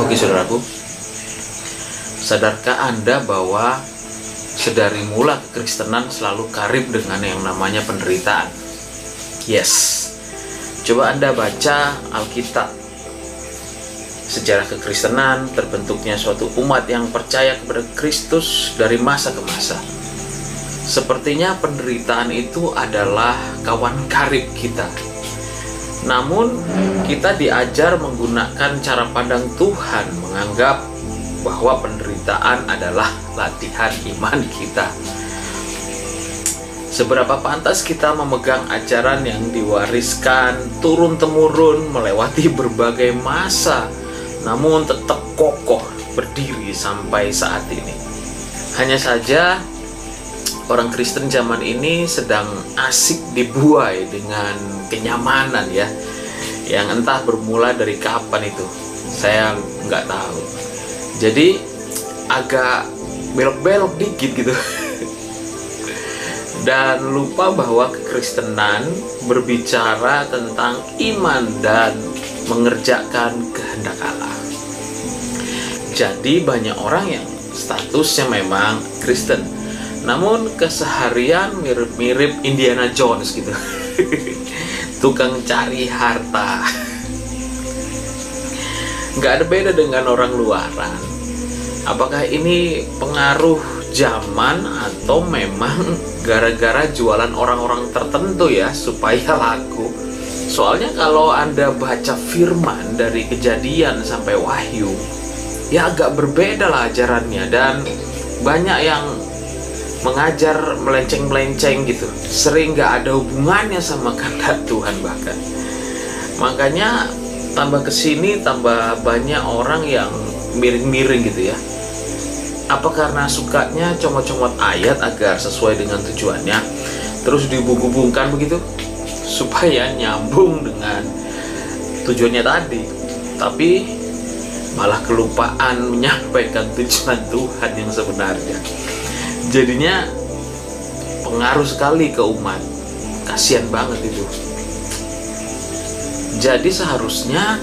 Oke saudaraku, sadarkah Anda bahwa sedari mula kekristenan selalu karib dengan yang namanya penderitaan? Yes. Coba Anda baca Alkitab. Sejarah kekristenan terbentuknya suatu umat yang percaya kepada Kristus dari masa ke masa. Sepertinya penderitaan itu adalah kawan karib kita namun, kita diajar menggunakan cara pandang Tuhan, menganggap bahwa penderitaan adalah latihan iman kita. Seberapa pantas kita memegang ajaran yang diwariskan turun-temurun melewati berbagai masa, namun tetap kokoh berdiri sampai saat ini. Hanya saja, orang Kristen zaman ini sedang asik dibuai dengan kenyamanan ya yang entah bermula dari kapan itu. Saya nggak tahu. Jadi agak belok-belok dikit gitu. Dan lupa bahwa kekristenan berbicara tentang iman dan mengerjakan kehendak Allah. Jadi banyak orang yang statusnya memang Kristen namun keseharian mirip-mirip Indiana Jones gitu. Tukang cari harta. Nggak ada beda dengan orang luaran. Apakah ini pengaruh zaman atau memang gara-gara jualan orang-orang tertentu ya supaya laku? Soalnya kalau anda baca firman dari kejadian sampai wahyu ya agak berbeda lah ajarannya. Dan banyak yang mengajar melenceng-melenceng gitu. Sering gak ada hubungannya sama kata Tuhan bahkan. Makanya tambah ke sini tambah banyak orang yang miring-miring gitu ya. Apa karena sukanya comot-comot ayat agar sesuai dengan tujuannya terus dihubung-hubungkan begitu? Supaya nyambung dengan tujuannya tadi. Tapi malah kelupaan menyampaikan tujuan Tuhan yang sebenarnya jadinya pengaruh sekali ke umat. Kasihan banget itu. Jadi seharusnya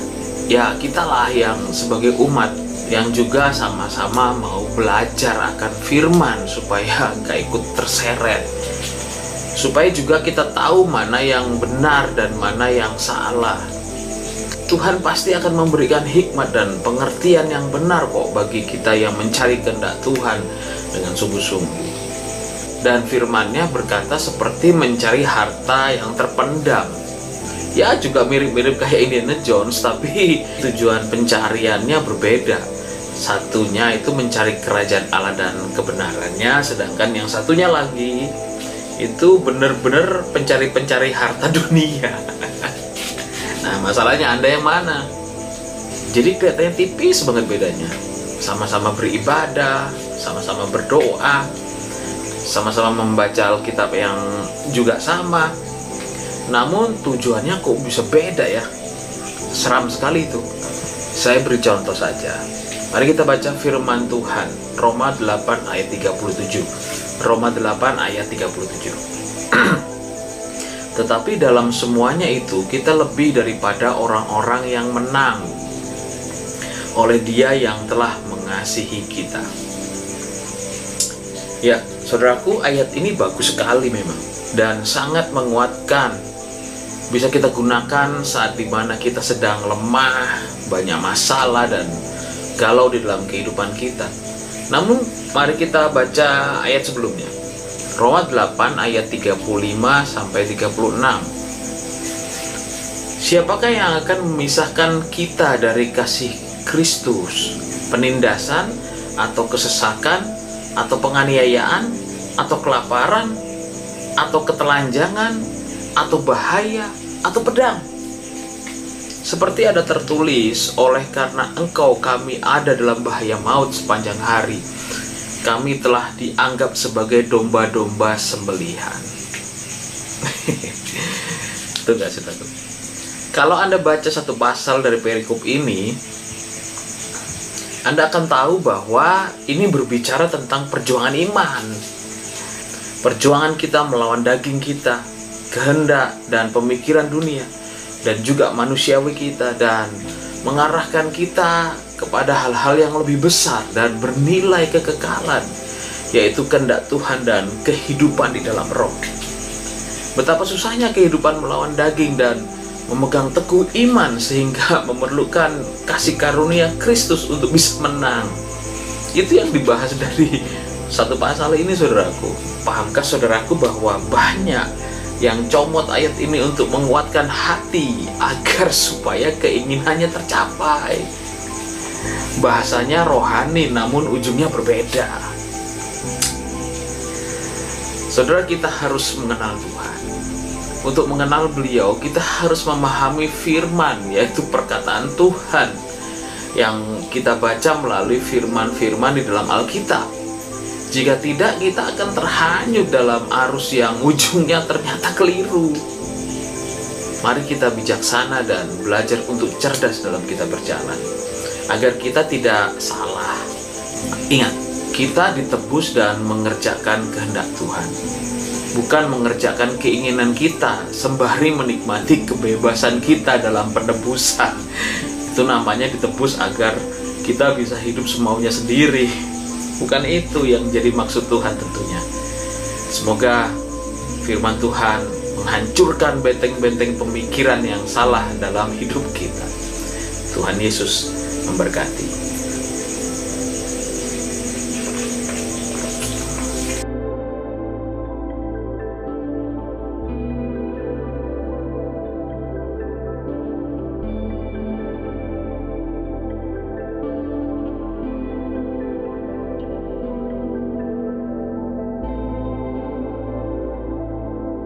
ya kita lah yang sebagai umat yang juga sama-sama mau belajar akan firman supaya nggak ikut terseret. Supaya juga kita tahu mana yang benar dan mana yang salah. Tuhan pasti akan memberikan hikmat dan pengertian yang benar kok bagi kita yang mencari kehendak Tuhan dengan sungguh-sungguh. Dan firmannya berkata seperti mencari harta yang terpendam. Ya juga mirip-mirip kayak Indiana Jones, tapi tujuan pencariannya berbeda. Satunya itu mencari kerajaan Allah dan kebenarannya, sedangkan yang satunya lagi itu benar-benar pencari-pencari harta dunia. Nah, masalahnya Anda yang mana? Jadi kelihatannya tipis banget bedanya. Sama-sama beribadah, sama-sama berdoa, sama-sama membaca Alkitab yang juga sama. Namun tujuannya kok bisa beda ya? Seram sekali itu. Saya beri contoh saja. Mari kita baca firman Tuhan, Roma 8 ayat 37. Roma 8 ayat 37. Tetapi dalam semuanya itu kita lebih daripada orang-orang yang menang oleh Dia yang telah mengasihi kita. Ya, saudaraku, ayat ini bagus sekali memang dan sangat menguatkan. Bisa kita gunakan saat di mana kita sedang lemah, banyak masalah dan galau di dalam kehidupan kita. Namun, mari kita baca ayat sebelumnya. Roma 8 ayat 35 sampai 36. Siapakah yang akan memisahkan kita dari kasih Kristus? Penindasan atau kesesakan atau penganiayaan atau kelaparan atau ketelanjangan atau bahaya atau pedang? Seperti ada tertulis, oleh karena engkau kami ada dalam bahaya maut sepanjang hari kami telah dianggap sebagai domba-domba sembelihan. Itu gak sih? Kalau Anda baca satu pasal dari perikop ini, Anda akan tahu bahwa ini berbicara tentang perjuangan iman. Perjuangan kita melawan daging kita, kehendak dan pemikiran dunia, dan juga manusiawi kita, dan mengarahkan kita kepada hal-hal yang lebih besar dan bernilai kekekalan, yaitu kehendak Tuhan dan kehidupan di dalam roh. Betapa susahnya kehidupan melawan daging dan memegang teguh iman sehingga memerlukan kasih karunia Kristus untuk bisa menang. Itu yang dibahas dari satu pasal ini saudaraku. Pahamkah saudaraku bahwa banyak yang comot ayat ini untuk menguatkan hati agar supaya keinginannya tercapai. Bahasanya rohani namun ujungnya berbeda. Saudara kita harus mengenal Tuhan. Untuk mengenal beliau kita harus memahami firman yaitu perkataan Tuhan yang kita baca melalui firman-firman di dalam Alkitab jika tidak, kita akan terhanyut dalam arus yang ujungnya ternyata keliru. Mari kita bijaksana dan belajar untuk cerdas dalam kita berjalan, agar kita tidak salah. Ingat, kita ditebus dan mengerjakan kehendak Tuhan, bukan mengerjakan keinginan kita, sembari menikmati kebebasan kita dalam penebusan. Itu namanya ditebus agar kita bisa hidup semaunya sendiri Bukan itu yang jadi maksud Tuhan tentunya. Semoga firman Tuhan menghancurkan benteng-benteng pemikiran yang salah dalam hidup kita. Tuhan Yesus memberkati.